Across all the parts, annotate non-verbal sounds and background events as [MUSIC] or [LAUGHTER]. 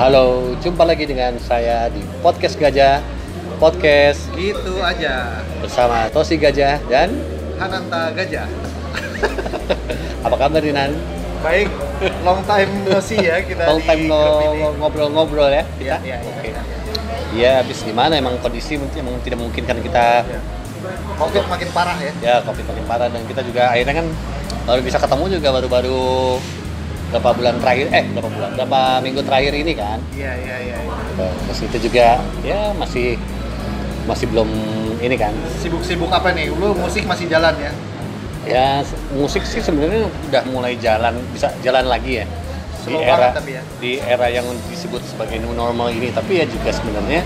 Halo, jumpa lagi dengan saya di Podcast Gajah Podcast Gitu aja. bersama Tosi Gajah dan Hananta Gajah. [LAUGHS] apa kabar Dinan? Baik, long time no see ya kita Long time no ngobrol-ngobrol ya Iya, kita? iya, iya. Oke. iya. Iya, habis gimana emang kondisi mungkin emang tidak memungkinkan kita Iya. Covid makin parah ya. ya covid makin parah dan kita juga akhirnya kan baru bisa ketemu juga baru-baru berapa bulan terakhir eh berapa bulan berapa minggu terakhir ini kan Iya, iya, iya. iya. terus itu juga ya masih masih belum ini kan Sibuk-sibuk apa nih? Lu musik masih jalan ya? ya musik sih sebenarnya udah mulai jalan bisa jalan lagi ya di Slow era banget tapi ya. di era yang disebut sebagai new normal ini tapi ya juga sebenarnya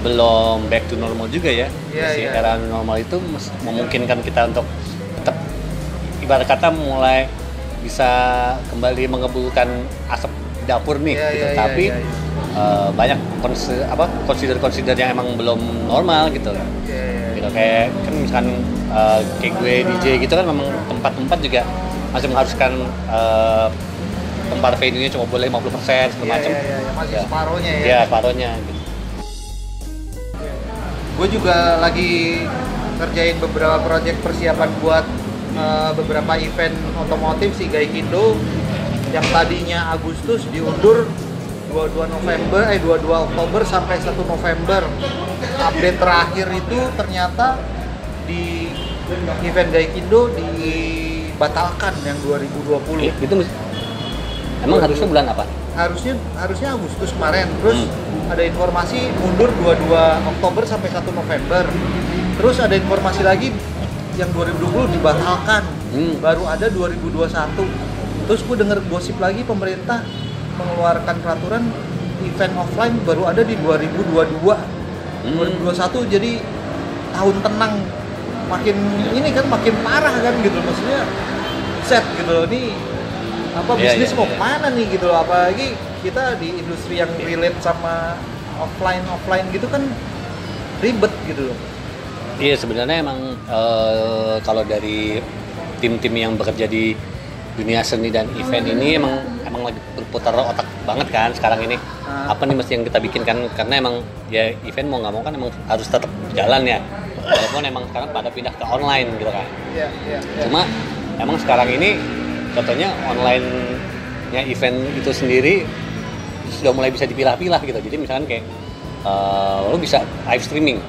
belum back to normal juga ya Iya, si iya. era normal itu memungkinkan kita untuk tetap ibarat kata mulai bisa kembali mengebulkan asap dapur nih Iya, gitu. iya, iya, tapi iya, iya. eh, banyak konsi- apa consider consider yang emang belum normal gitu Iya, iya, iya. gitu kayak kan misalkan uh, kayak gue DJ gitu kan memang tempat-tempat juga masih mengharuskan uh, tempat venue-nya cuma boleh 50% segala Iya, macam. iya, iya, iya. Masih Ya. separohnya ya. Ya, separohnya gitu. Gue juga lagi kerjain beberapa proyek persiapan buat eh, beberapa event otomotif si Gaikindo yang tadinya Agustus diundur 22 November eh 22 Oktober sampai 1 November. Update terakhir itu ternyata di event Gaikindo dibatalkan yang 2020 Eh, itu emang harusnya bulan apa? harusnya harusnya Agustus kemarin. Terus ada informasi mundur 22 Oktober sampai 1 November. Terus ada informasi lagi yang 2020 dibatalkan. Hmm. baru ada 2021 terus gue denger gosip lagi pemerintah mengeluarkan peraturan event offline baru ada di 2022 Hmm. 2021 jadi tahun tenang. Makin ini kan makin parah kan gitu maksudnya set gitu loh. Ini apa Iya, bisnis iya, mau iya. ke mana nih gitu loh. Apalagi kita di industri yang relate sama offline offline gitu kan ribet gitu loh Iya sebenarnya emang eh, kalau dari tim-tim yang bekerja di dunia seni dan event ini emang emang lagi berputar otak banget kan sekarang ini. Ah. apa nih mesti yang kita bikin kan? Karena emang ya event mau nggak mau kan emang harus tetap jalan ya. Walaupun emang sekarang pada pindah ke online gitu kan. Iya iya iya. cuma emang sekarang ini contohnya online nya event itu sendiri sudah mulai bisa dipilah-pilah gitu. Jadi misalkan kayak eh, lo bisa live streaming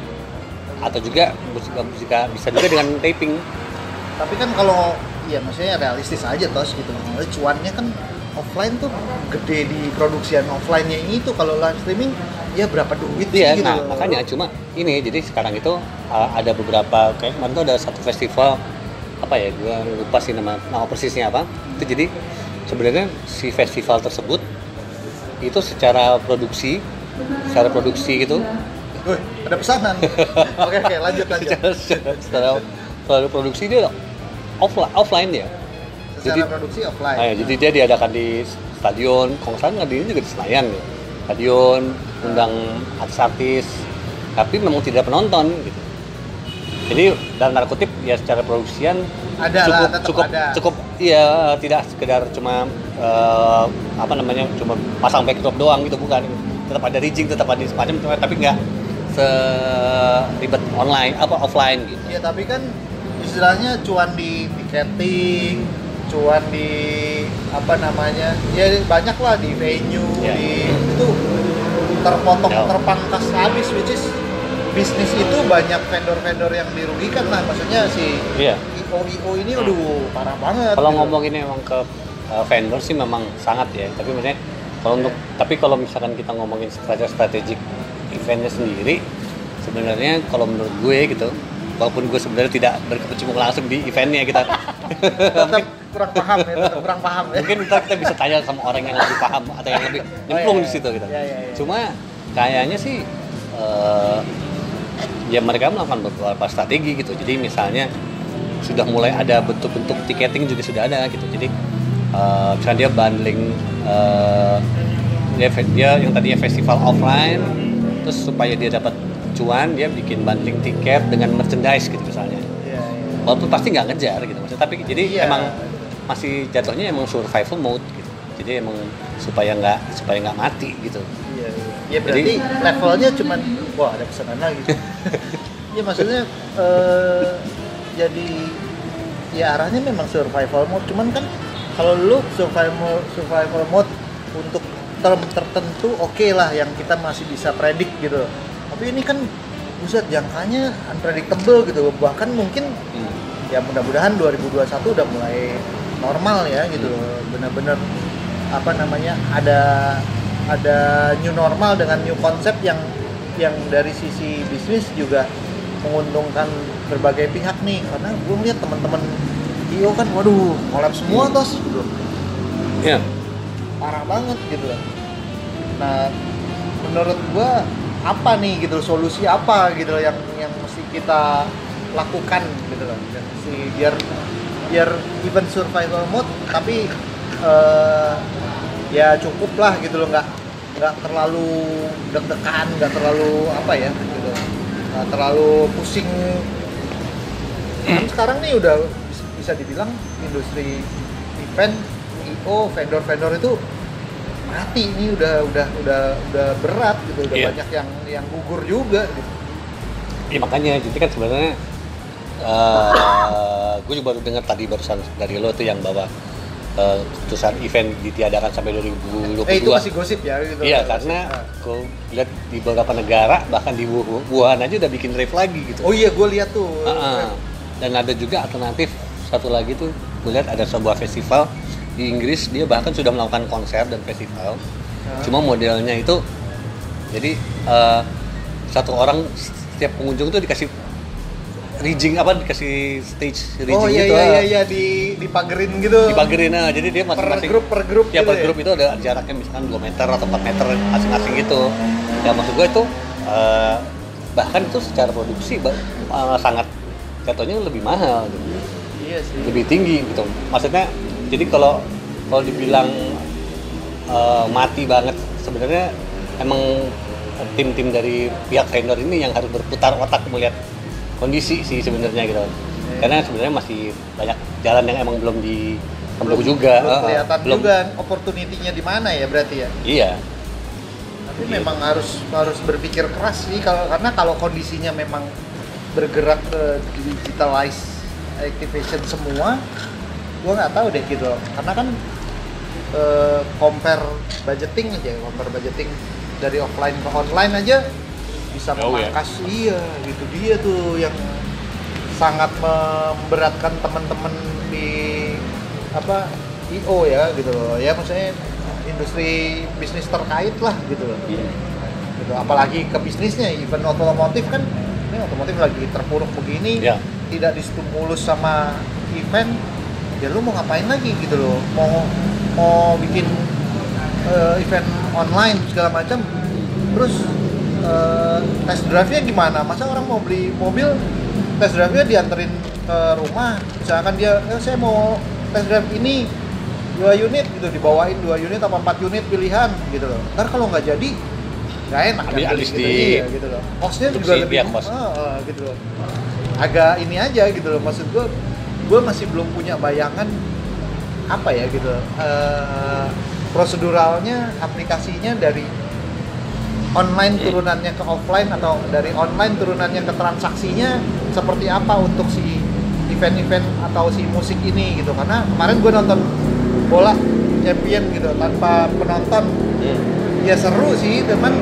atau juga bisa, bisa, bisa juga dengan taping. Tapi kan kalau ya maksudnya realistis aja tos gitu. Cuannya kan offline tuh gede di produksian offline-nya ini tuh. Kalau live streaming ya berapa duit sih Iya, gitu nah makanya cuma ini jadi sekarang itu uh, ada beberapa kayak kemarin tuh ada satu festival apa ya gue lupa sih nama nama persisnya apa. Itu jadi sebenarnya si festival tersebut itu secara produksi secara produksi gitu Wih, ada pesanan. [LAUGHS] Oke oke lanjut lanjut. Secara, secara, secara, produksi dia offline offline dia. Secara Jadi- produksi offline. Nah, ya, jadi dia diadakan di stadion, kalau nggak ngadainnya juga di Senayan ya. Stadion, undang artis-artis, tapi memang tidak penonton gitu. Jadi dalam tanda kutip ya secara produksian Ada lah, cukup tetap cukup ada. cukup iya tidak sekedar cuma eh, apa namanya cuma pasang backdrop doang gitu bukan. Tetap ada rigging tetap ada semacam tapi nggak seribet online apa offline gitu. ya tapi kan istilahnya cuan di tiketing cuan di apa namanya ya banyak lah di venue Ya. di itu terpotong Ya. terpangkas habis which is bisnis itu banyak vendor-vendor yang dirugikan lah maksudnya si Iya. IO IO ini aduh parah banget Kalau gitu. ngomong ini emang ke uh, vendor sih memang sangat ya, tapi maksudnya kalau untuk tapi kalau misalkan kita ngomongin strategi strategik eventnya sendiri, sebenarnya kalau menurut gue gitu, walaupun gue sebenarnya tidak berkecimpung langsung di eventnya kita, [LAUGHS] tetap kurang paham ya tetap kurang paham ya mungkin ntar kita bisa tanya sama orang yang lebih paham atau yang lebih nyemplung iya, di situ gitu. iya, iya, iya. Cuma kayaknya sih eh, ya mereka melakukan beberapa strategi gitu. Jadi misalnya sudah mulai ada bentuk-bentuk tiketing juga sudah ada gitu. Jadi eh, misalnya dia bundling eh, dia, dia yang tadinya festival offline terus supaya dia dapat cuan dia bikin bundling tiket dengan merchandise gitu misalnya Iya, iya. walaupun pasti nggak ngejar gitu maksudnya tapi jadi Iya. emang masih jatuhnya emang survival mode gitu jadi emang supaya nggak supaya nggak mati gitu Iya, iya. Ya berarti levelnya cuman wah ada pesanan lagi. [LAUGHS] ya maksudnya eh, jadi ya arahnya memang survival mode cuman kan kalau lu survival survival mode untuk term tertentu oke lah yang kita masih bisa predik gitu. Tapi ini kan buset jangkanya unpredictable gitu. Bahkan mungkin Hmm. ya mudah-mudahan 2021 udah mulai normal ya gitu loh bener-bener apa namanya ada ada new normal dengan new konsep yang yang dari sisi bisnis juga menguntungkan berbagai pihak nih karena gue ngeliat teman-teman IO kan waduh collab semua Hmm. tos gitu ya parah banget gitu. Loh nah menurut gua apa nih gitu solusi apa gitu loh yang yang mesti kita lakukan gitu loh. Mesti biar biar even survival mode tapi eh, ya cukup lah gitu loh. Nggak nggak terlalu deg-degan nggak terlalu apa ya gitu. Nggak terlalu pusing. Kan sekarang nih udah bis- bisa dibilang industri event IO vendor-vendor itu mati ini udah udah udah udah berat gitu udah Iya. banyak yang yang gugur juga gitu. Ya makanya, jadi kan sebenarnya eh gue juga baru dengar tadi barusan dari lo tuh yang bahwa eh, keputusan event ditiadakan sampai 2022. Eh itu masih gosip ya gitu. Iya, karena gue lihat di beberapa negara bahkan di Wuhan aja udah bikin rave lagi gitu. Oh iya gue lihat tuh. Heeh. Dan ada juga alternatif satu lagi tuh gue lihat ada sebuah festival di Inggris dia bahkan sudah melakukan konser dan festival. Ah. Cuma modelnya itu jadi eh, satu orang setiap pengunjung tuh dikasih rigging apa dikasih stage rigging Oh iya gitu. iya ah. iya iya di dipagerin gitu. Dipagerin nah, jadi dia per masing-masing grup per grup ya gitu per grup itu ada jaraknya misalkan 2 meter atau 4 meter masing-masing gitu ya maksud gue itu eh, bahkan itu secara produksi eh, sangat jatuhnya lebih mahal gitu. Iya sih. lebih tinggi gitu maksudnya jadi kalau kalau dibilang eh, mati banget sebenarnya emang tim-tim dari pihak vendor ini yang harus berputar otak melihat kondisi sih sebenarnya gitu karena sebenarnya masih banyak jalan yang emang belum ditempuh juga Belum eh, kelihatan belum juga opportunity-nya di mana ya berarti ya. iya Tapi Iya. memang harus harus berpikir keras sih kalau karena kalau kondisinya memang bergerak ke digitalize activation semua, gua nggak tahu deh gitu. Karena kan eh, compare budgeting aja, compare budgeting dari offline ke online aja bisa ya? memangkas iya gitu dia tuh yang sangat memberatkan teman-teman di apa IO ya gitu loh ya maksudnya industri bisnis terkait lah gitu loh gitu apalagi ke bisnisnya event otomotif kan ini otomotif lagi terpuruk begini Ya. tidak distimulus sama event ya lu mau ngapain lagi? Gitu loh. Mau mau bikin eh, event online segala macam. Terus eh, test drive-nya gimana? Masa orang mau beli mobil test drive-nya dianterin ke rumah? Misalkan dia "Eh, saya mau test drive ini dua unit gitu dibawain dua unit apa empat unit pilihan gitu loh. Ntar kalau nggak jadi nggak enak kan? Gitu, di- iya, gitu loh. Kosnya juga lebih gitu loh. Agak ini aja gitu loh. Maksud gue gue masih belum punya bayangan apa ya gitu eh, proseduralnya aplikasinya dari online turunannya ke offline atau dari online turunannya ke transaksinya seperti apa untuk si event-event atau si musik ini gitu. Karena kemarin gue nonton bola champion gitu tanpa penonton. Ya seru sih teman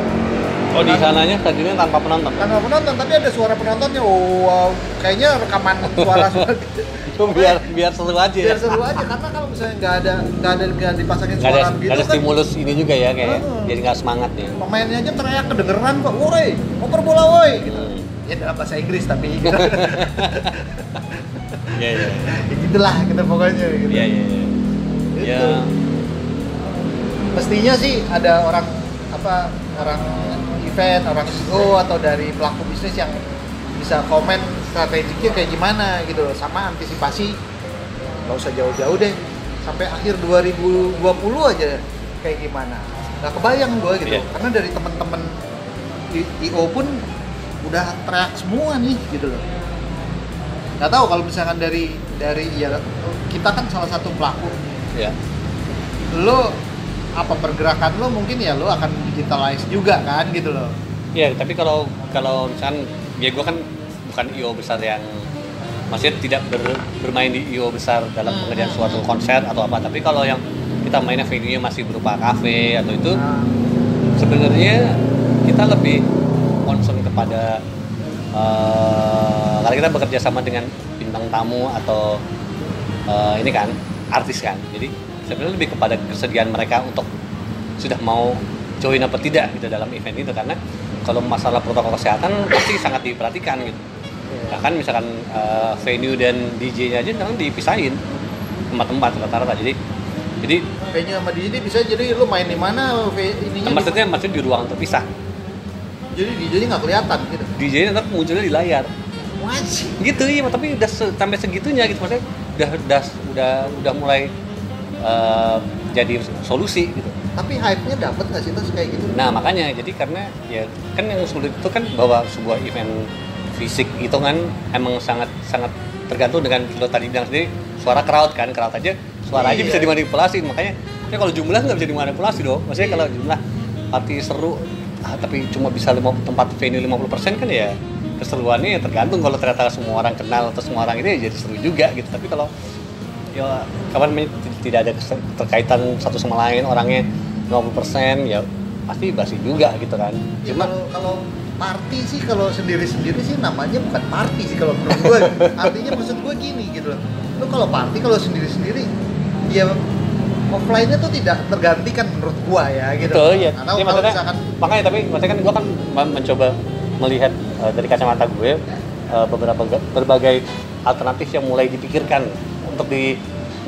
oh di sananya tadinya tanpa penonton tanpa penonton tapi ada suara penontonnya oh wow kayaknya rekaman suara-suara gitu. [LAUGHS] biar biar seru aja ya biar seru aja karena kalau misalnya nggak ada nggak ada nggak dipasangin ada suara nggak gitu ada kan stimulus ini juga ya kayak Hmm. jadi nggak semangat ya pemainnya aja teriak kedengeran kok woi oper bola woi gitu ya dalam bahasa Inggris tapi gitu. [LAUGHS] iya iya ya gitulah gitu pokoknya gitu iya iya iya. Gitu. ya mestinya sih ada orang apa orang event orang CEO atau dari pelaku bisnis yang bisa komen strateginya kayak gimana gitu loh. Sama antisipasi nggak usah jauh-jauh deh. Sampai akhir 2020 aja kayak gimana. Nggak kebayang gue gitu. Iya. karena dari temen-temen IO pun udah teriak semua nih gitu loh. Nggak tahu kalau misalkan dari dari ya kita kan salah satu pelaku. Ya lo apa pergerakan lo mungkin ya lo akan digitalize juga kan gitu loh Iya, tapi kalau kalau misalkan ya gue kan bukan IO besar yang maksudnya tidak ber- bermain di IO besar dalam Hmm. pengerjaan suatu konser atau apa. Tapi kalau yang kita mainnya venue-nya masih berupa kafe atau itu sebenarnya kita lebih concern kepada eh karena kita bekerja sama dengan bintang tamu atau eh, ini kan artis kan. Jadi sebenarnya lebih kepada kesediaan mereka untuk sudah mau join apa tidak gitu dalam event itu karena kalau masalah protokol kesehatan pasti sangat diperhatikan gitu. Bahkan misalkan eh, venue dan DJ-nya aja sekarang dipisahin tempat-tempat rata-rata jadi jadi venue sama DJ ini bisa jadi lo main di mana ininya di- maksudnya maksudnya di ruang terpisah. Jadi DJ-nya nggak kelihatan gitu. DJ-nya tetap munculnya di layar. Wajib. gitu iya tapi udah se- sampai segitunya gitu maksudnya udah udah udah udah mulai eh, jadi solusi gitu. Tapi hype-nya dapet nggak sih tas kayak gitu? Nah makanya jadi karena ya kan yang sulit itu kan bahwa sebuah event fisik itu kan. Emang sangat sangat tergantung dengan lo tadi bilang sendiri suara crowd kan. Crowd aja suara aja Iya. bisa dimanipulasi. Makanya ya kalau jumlah nggak bisa dimanipulasi dong. Maksudnya Iya. kalau jumlah party seru ah, tapi cuma bisa lima, tempat venue 50% kan ya keseruannya ya tergantung. Kalau ternyata semua orang kenal atau semua orang itu ya jadi seru juga gitu. Tapi kalau ya kapan tidak ada keterkaitan satu sama lain orangnya 50% ya pasti basi juga gitu kan Ya, cuma kalau kalau party sih kalau sendiri-sendiri sih namanya bukan party sih kalau menurut gue. [LAUGHS] Artinya maksud gue gini gitu loh. Lu kalau party kalau sendiri-sendiri ya offline-nya tuh tidak tergantikan menurut gua ya gitu. Betul ya. Iya, kalau maksudnya, misalkan makanya tapi maksudnya kan gue kan men- mencoba melihat eh, dari kacamata gue eh, beberapa ga- berbagai alternatif yang mulai dipikirkan untuk di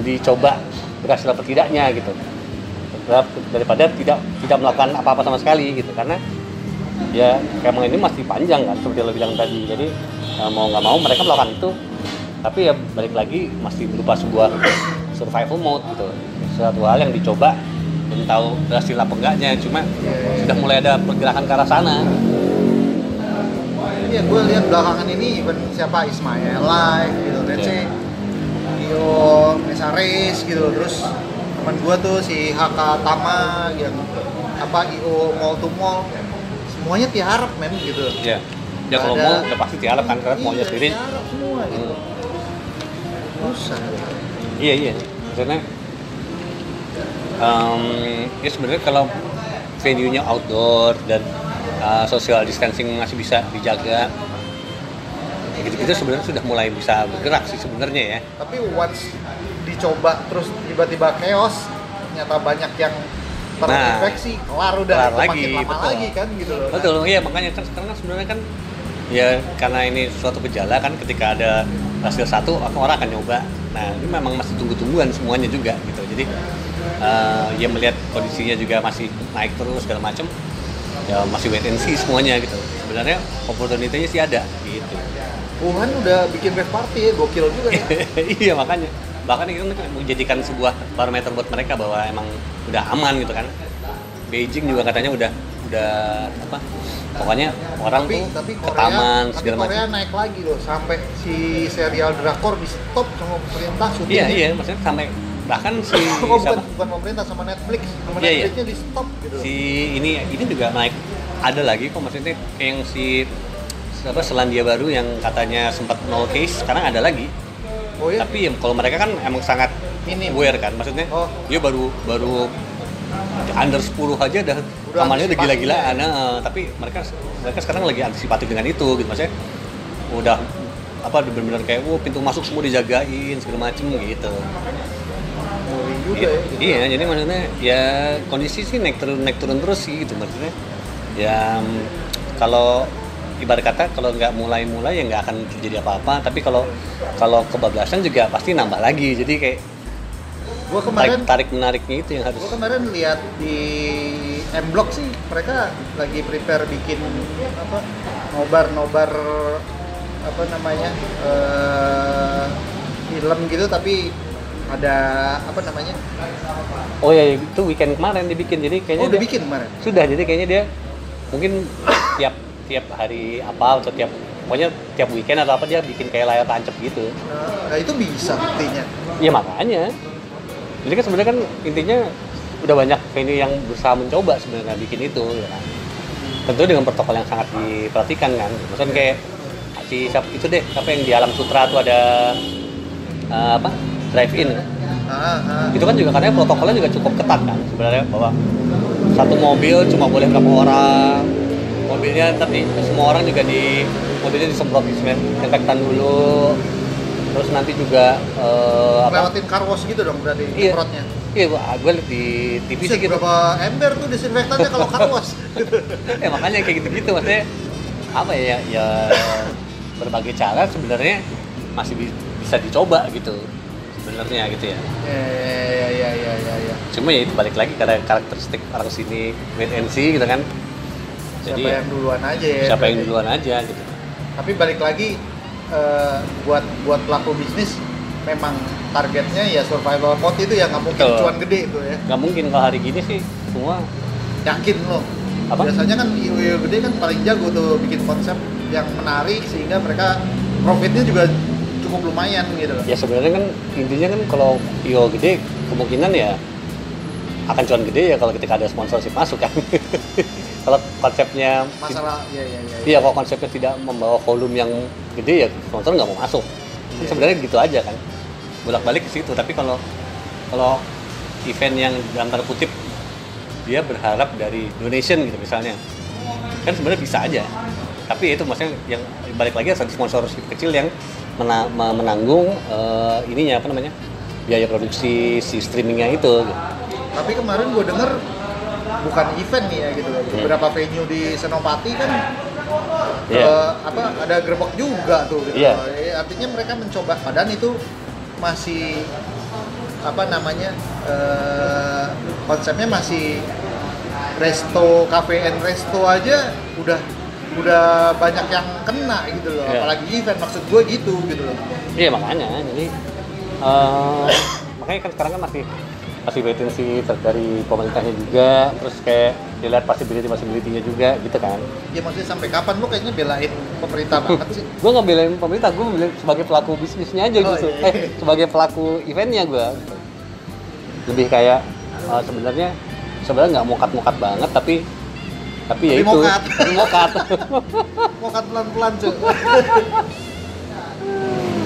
dicoba berhasil atau tidaknya gitu. Dar- Daripada tidak tidak melakukan apa-apa sama sekali gitu. Karena ya emang ini masih panjang kan seperti lo bilang tadi. Jadi eh, mau nggak mau mereka melakukan itu. Tapi ya balik lagi masih berupa sebuah survival mode gitu. Suatu hal yang dicoba belum tahu berhasil apa enggaknya. Cuma sudah mulai ada pergerakan ke arah sana. Iya, gue lihat belakangan ini even siapa Ismail Live gitu, Dio Mesares gitu, terus teman gue tuh si HK Tama yang apa IO Mall to Mall, semuanya tiarap men gitu. ya ya kalau mau udah pasti tiarap kan karena maunya Iya, sendiri tiarap semua gitu. Susah. iya iya maksudnya em, ya sebenarnya kalau venue-nya outdoor dan uh, social distancing masih bisa dijaga ya gitu-gitu sebenarnya sudah mulai bisa bergerak sih sebenarnya ya Tapi once dicoba terus tiba-tiba chaos, ternyata banyak yang terinfeksi, kelar udah kelar lagi, makin lama betul. lagi kan gitu loh. Nah, Betul, iya makanya kan sekarang kan sebenarnya kan ya karena ini suatu gejala kan ketika ada hasil satu orang akan nyoba. Nah ini memang masih tunggu-tungguan semuanya juga gitu. Jadi eh, ya melihat kondisinya juga masih naik terus segala macam ya masih wait and see semuanya gitu. Sebenarnya opportunity-nya sih ada gitu. Wuhan udah bikin rave party ya, gokil juga ya. [LAUGHS] iya makanya bahkan itu kan menjadikan sebuah parameter buat mereka bahwa emang udah aman gitu kan. Beijing juga katanya udah udah apa pokoknya orang tapi tuh tapi ke Korea taman tapi segala Korea macam. naik lagi loh sampai si serial drakor di stop sama pemerintah syutingnya Iya iya maksudnya sampai bahkan si oh, [LAUGHS] bukan siapa bukan pemerintah sama Netflix sama Iya, iya. Netflixnya di stop gitu si ini ini juga naik ada lagi kok maksudnya yang si apa Selandia Baru yang katanya sempat nol case sekarang ada lagi oh ya tapi ya, kalau mereka kan emang sangat Minim. aware kan maksudnya Oh. dia baru baru under 10 aja udah Udah kamarnya udah gila-gilaan ya. nah, tapi mereka mereka sekarang lagi antisipatif dengan itu gitu maksudnya udah apa benar-benar kayak oh pintu masuk semua dijagain segala macem gitu juga Iya, ya gitu. iya, jadi maksudnya ya kondisi sih naik turun naik turun terus sih gitu maksudnya. Ya kalau ibarat kata kalau nggak mulai-mulai ya nggak akan terjadi apa-apa. Tapi kalau kalau kebablasan juga pasti nambah lagi. Jadi kayak gua tarik, kemarin tarik menariknya itu yang harus. gua kemarin lihat di M Block sih mereka lagi prepare bikin apa nobar nobar apa namanya eh, film gitu tapi ada apa namanya Oh ya itu weekend kemarin dibikin. Jadi kayaknya oh udah bikin kemarin sudah. Jadi kayaknya dia mungkin tiap tiap hari apa atau tiap pokoknya tiap weekend atau apa dia bikin kayak layar tancap gitu. nah itu bisa buktinya Iya makanya. Jadi kan sebenarnya kan intinya udah banyak venue yang berusaha mencoba sebenarnya bikin itu ya kan. tentu dengan protokol yang sangat diperhatikan kan maksudnya kayak si siapa itu deh siapa yang di alam sutra tuh ada eh, apa drive in Ah, ah. itu kan juga katanya protokolnya juga cukup ketat kan sebenarnya bahwa satu mobil cuma boleh berapa orang mobilnya tapi semua orang juga di mobilnya disemprot disinfektan dulu terus nanti juga apa Lewatin car wash gitu dong berarti Iya. semprotnya. iya gua- gue liat di TV Bisa sih gitu berapa ember tuh disinfektannya kalau car wash? [LAUGHS] eh makanya kayak gitu-gitu maksudnya apa ya ya berbagai cara sebenarnya masih bi- bisa dicoba gitu sebenarnya gitu ya Ya ya ya ya ya ya. cuma ya itu balik lagi karena karakteristik orang sini wait and see gitu kan Siapa jadi ya, yang duluan aja ya. siapa yang duluan aja gitu Tapi balik lagi eh, buat buat pelaku bisnis memang targetnya ya survival mode itu ya nggak mungkin Betul. cuan gede itu ya. nggak mungkin kalau hari gini sih semua Yakin loh. Apa? Biasanya kan IO gede kan paling jago tuh bikin konsep yang menarik sehingga mereka profitnya juga cukup lumayan gitu loh. ya sebenarnya kan intinya kan kalau IO gede kemungkinan ya akan cuan gede ya kalau ketika ada sponsorship masuk kan [LAUGHS] kalau konsepnya Masalah ya ya ya. Iya, kalau konsepnya tidak membawa volume yang gede ya sponsor nggak mau masuk. Iya. Sebenarnya gitu aja kan, bolak-balik ke situ. Tapi kalau kalau event yang dalam tanda kutip dia berharap dari donation gitu misalnya, kan sebenarnya bisa aja. Tapi itu maksudnya yang balik lagi ada sponsorship kecil yang mena- me- menanggung eh, ininya apa namanya biaya produksi si streamingnya itu. Gitu. Tapi kemarin gue denger bukan event nih ya gitu. Beberapa venue di Senopati kan Iya. eh, apa ada gerbek juga tuh gitu. Iya. loh. Eh, artinya mereka mencoba padahal itu masih apa namanya eh, konsepnya masih resto cafe and resto aja udah udah banyak yang kena gitu loh Iya. apalagi event maksud gue gitu gitu loh Iya makanya, jadi eh, makanya kan sekarang kan masih ter- dari pemerintahnya juga, terus kayak dilihat possibility possibility-nya juga gitu kan. ya maksudnya sampai kapan lu kayaknya belain pemerintah banget sih Gue nggak belain pemerintah, gue belain sebagai pelaku bisnisnya aja Oh, gitu. iya, iya. Eh sebagai pelaku eventnya gue. Lebih kayak eh, sebenarnya sebenarnya nggak mokat-mokat banget tapi tapi ya itu mokat. tapi [LAUGHS] mokat. [LAUGHS] mau kan pelan-pelan cuy [LAUGHS]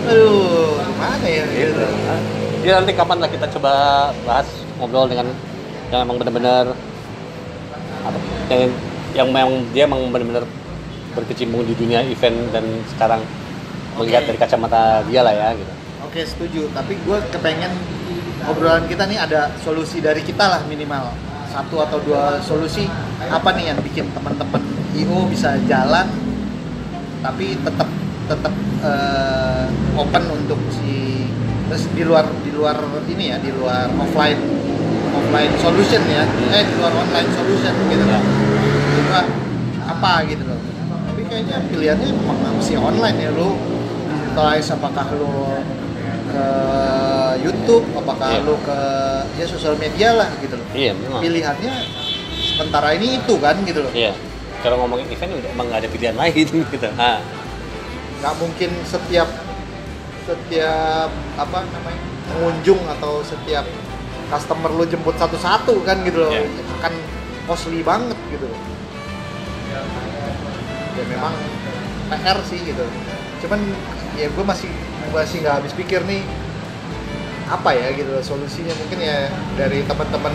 aduh gimana ya gitu Ya nanti kapan lah kita coba bahas ngobrol dengan yang emang benar-benar yang yang memang dia emang benar-benar berkecimpung di dunia event dan sekarang melihat Oke. dari kacamata dia lah ya gitu. oke setuju tapi gue kepengen obrolan kita nih ada solusi dari kita lah minimal satu atau dua solusi apa nih yang bikin teman-teman IO bisa jalan tapi tetap tetap eh, open untuk di luar di luar ini ya di luar offline offline solution ya eh di luar online solution gitu loh Juga apa gitu loh tapi kayaknya pilihannya memang masih online ya lu digitalize apakah lu ke YouTube apakah Iya. lu ke ya sosial media lah gitu loh Iya memang. pilihannya sementara ini itu kan gitu loh Iya. Kalau ngomongin event udah emang nggak ada pilihan lain [LAUGHS] gitu. Ah, nggak mungkin setiap setiap apa namanya pengunjung atau setiap customer lu jemput satu-satu kan gitu loh Iya. akan costly banget gitu loh ya memang PR sih gitu cuman ya gue masih masih nggak habis pikir nih apa ya gitu loh, solusinya mungkin ya dari teman-teman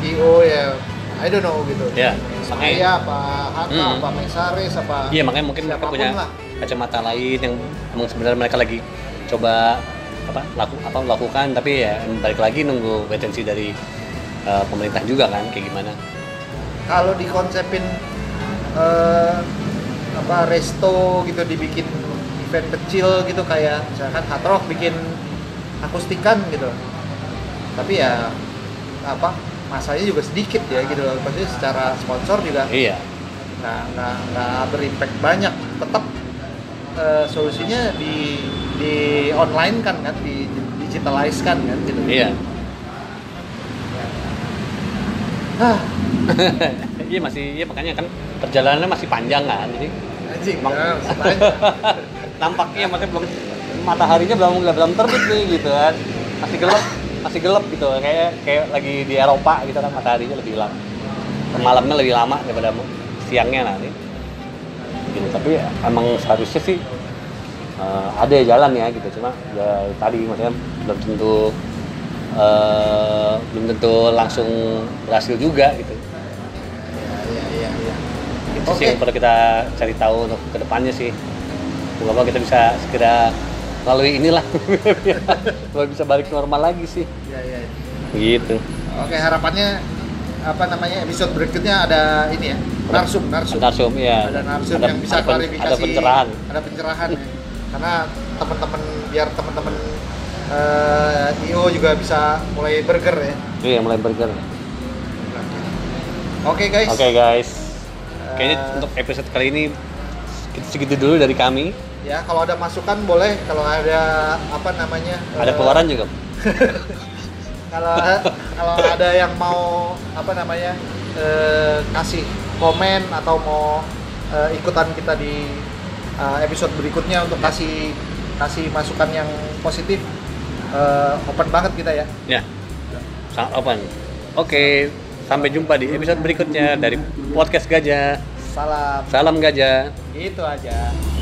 IO ya I don't know gitu ya. saya apa Haka Hmm. apa Mesaris apa Iya makanya mungkin mereka punya lah. kacamata lain yang emang sebenarnya mereka lagi coba apa laku apa lakukan tapi ya balik lagi nunggu see dari eh, pemerintah juga kan kayak gimana. kalau dikonsepin eh, apa resto gitu dibikin event kecil gitu kayak misalkan hard rock bikin akustikan gitu tapi ya apa masanya juga sedikit ya gitu loh pasti secara sponsor juga Iya. nggak nggak berimpact banyak tetap eh, solusinya di di online kan kan? Di digitalize kan kan? Gitu. Iya. ah [LAUGHS] iya masih iya makanya kan perjalanannya masih panjang kan jadi anjing Emang- ya, [LAUGHS] nampaknya makanya belum mataharinya belum belum terbit nih gitu kan. Masih gelap masih gelap gitu. Kayak kayak lagi di Eropa gitu kan mataharinya lebih lama malamnya lebih lama daripada siangnya nanti. Gitu tapi emang seharusnya sih eh, ada jalan ya gitu cuma ya tadi maksudnya belum tentu eh, belum tentu langsung berhasil juga gitu Iya, iya, iya. itu Oke. sih yang perlu kita cari tahu untuk ke depannya sih semoga kita bisa segera melalui inilah [LAUGHS] supaya bisa balik normal lagi sih Iya, iya. gitu Oke, harapannya apa namanya episode berikutnya ada ini ya narsum narsum narsum ya ada narsum Ada- yang bisa ada klarifikasi ada pencerahan ada pencerahan ya. Karena teman-teman biar teman-teman eh, IO juga bisa mulai burger ya. Iya mulai burger. Oke guys. Oke guys. Eh, kayaknya untuk episode kali ini segitu dulu dari kami. Ya kalau ada masukan boleh kalau ada apa namanya ada eh, keluaran juga [LAUGHS] kalau kalau ada yang mau apa namanya eh, kasih komen atau mau eh, ikutan kita di eh, episode berikutnya untuk kasih kasih masukan yang positif eh, open banget kita ya. Ya sangat open. Oke sampai jumpa di episode berikutnya dari podcast gajah. Salam. Salam gajah. Itu aja